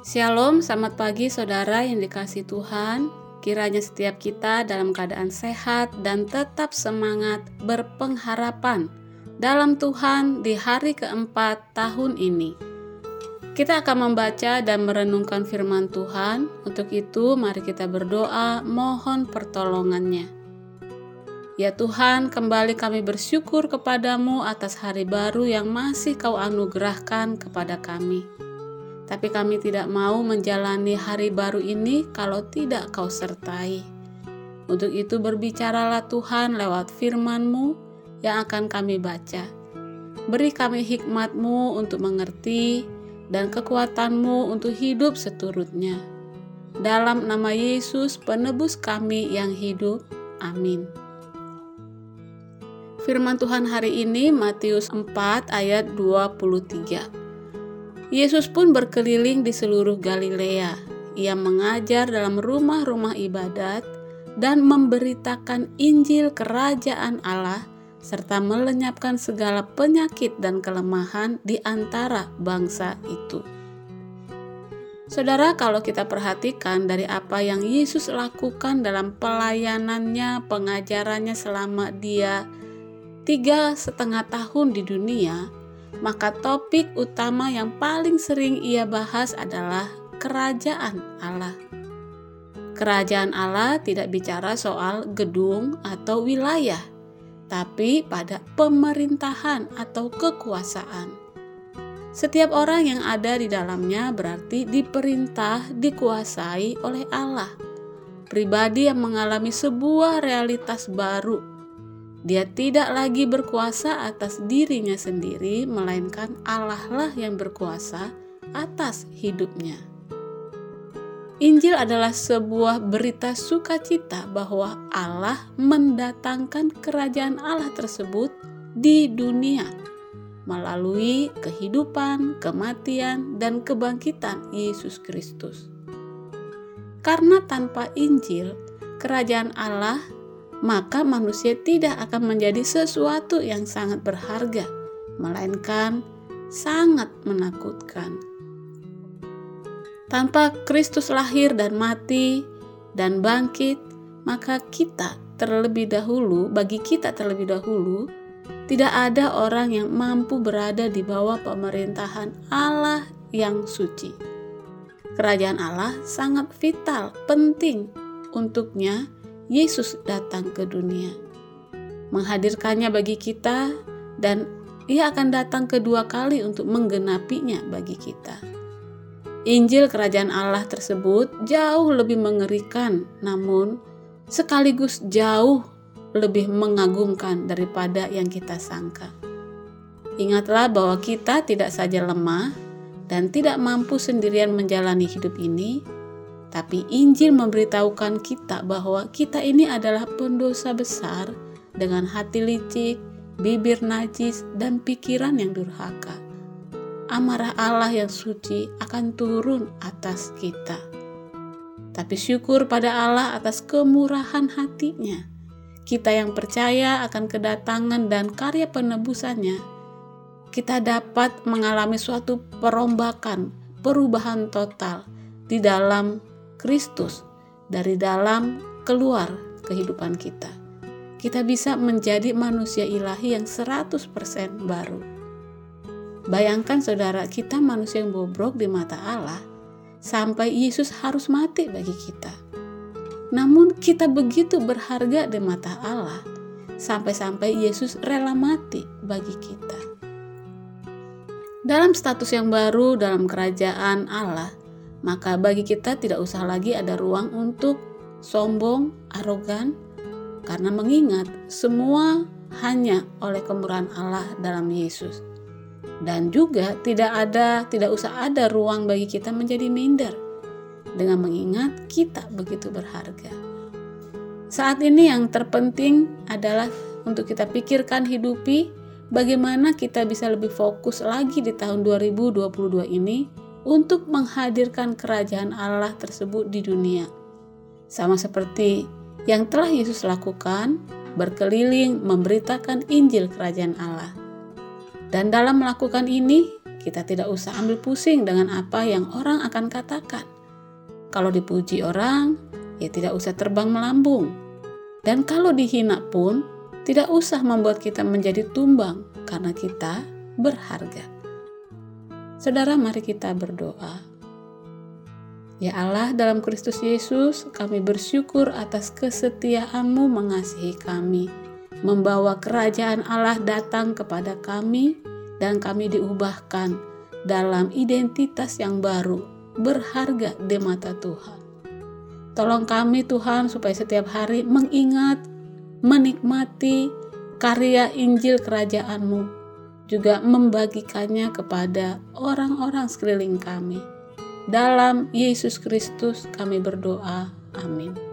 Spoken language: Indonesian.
Shalom, selamat pagi saudara yang dikasih Tuhan. Kiranya setiap kita dalam keadaan sehat dan tetap semangat berpengharapan dalam Tuhan di hari keempat tahun ini. Kita akan membaca dan merenungkan firman Tuhan. Untuk itu, mari kita berdoa, mohon pertolongannya. Ya Tuhan, kembali kami bersyukur kepadamu atas hari baru yang masih Kau anugerahkan kepada kami tapi kami tidak mau menjalani hari baru ini kalau tidak kau sertai. Untuk itu berbicaralah Tuhan lewat firman-Mu yang akan kami baca. Beri kami hikmat-Mu untuk mengerti dan kekuatan-Mu untuk hidup seturutnya. Dalam nama Yesus penebus kami yang hidup. Amin. Firman Tuhan hari ini Matius 4 ayat 23. Yesus pun berkeliling di seluruh Galilea. Ia mengajar dalam rumah-rumah ibadat dan memberitakan Injil Kerajaan Allah serta melenyapkan segala penyakit dan kelemahan di antara bangsa itu. Saudara, kalau kita perhatikan dari apa yang Yesus lakukan dalam pelayanannya, pengajarannya selama dia tiga setengah tahun di dunia, maka topik utama yang paling sering ia bahas adalah kerajaan Allah. Kerajaan Allah tidak bicara soal gedung atau wilayah, tapi pada pemerintahan atau kekuasaan. Setiap orang yang ada di dalamnya berarti diperintah, dikuasai oleh Allah. Pribadi yang mengalami sebuah realitas baru dia tidak lagi berkuasa atas dirinya sendiri, melainkan Allah lah yang berkuasa atas hidupnya. Injil adalah sebuah berita sukacita bahwa Allah mendatangkan kerajaan Allah tersebut di dunia melalui kehidupan, kematian, dan kebangkitan Yesus Kristus. Karena tanpa Injil, kerajaan Allah maka manusia tidak akan menjadi sesuatu yang sangat berharga, melainkan sangat menakutkan. Tanpa Kristus lahir dan mati dan bangkit, maka kita terlebih dahulu, bagi kita terlebih dahulu, tidak ada orang yang mampu berada di bawah pemerintahan Allah yang suci. Kerajaan Allah sangat vital, penting untuknya Yesus datang ke dunia, menghadirkannya bagi kita, dan Ia akan datang kedua kali untuk menggenapinya bagi kita. Injil Kerajaan Allah tersebut jauh lebih mengerikan, namun sekaligus jauh lebih mengagumkan daripada yang kita sangka. Ingatlah bahwa kita tidak saja lemah dan tidak mampu sendirian menjalani hidup ini, tapi Injil memberitahukan kita bahwa kita ini adalah pendosa besar dengan hati licik, bibir najis, dan pikiran yang durhaka. Amarah Allah yang suci akan turun atas kita. Tapi syukur pada Allah atas kemurahan hatinya. Kita yang percaya akan kedatangan dan karya penebusannya, kita dapat mengalami suatu perombakan, perubahan total di dalam Kristus dari dalam keluar kehidupan kita. Kita bisa menjadi manusia ilahi yang 100% baru. Bayangkan saudara kita manusia yang bobrok di mata Allah sampai Yesus harus mati bagi kita. Namun kita begitu berharga di mata Allah sampai-sampai Yesus rela mati bagi kita. Dalam status yang baru dalam kerajaan Allah, maka bagi kita tidak usah lagi ada ruang untuk sombong, arogan, karena mengingat semua hanya oleh kemurahan Allah dalam Yesus. Dan juga tidak ada tidak usah ada ruang bagi kita menjadi minder dengan mengingat kita begitu berharga. Saat ini yang terpenting adalah untuk kita pikirkan hidupi bagaimana kita bisa lebih fokus lagi di tahun 2022 ini untuk menghadirkan kerajaan Allah tersebut di dunia. Sama seperti yang telah Yesus lakukan, berkeliling memberitakan Injil kerajaan Allah. Dan dalam melakukan ini, kita tidak usah ambil pusing dengan apa yang orang akan katakan. Kalau dipuji orang, ya tidak usah terbang melambung. Dan kalau dihina pun, tidak usah membuat kita menjadi tumbang karena kita berharga. Saudara, mari kita berdoa. Ya Allah, dalam Kristus Yesus, kami bersyukur atas kesetiaan-Mu mengasihi kami, membawa kerajaan Allah datang kepada kami, dan kami diubahkan dalam identitas yang baru, berharga di mata Tuhan. Tolong kami Tuhan supaya setiap hari mengingat, menikmati karya Injil kerajaan-Mu, juga membagikannya kepada orang-orang sekeliling kami dalam Yesus Kristus kami berdoa. Amin.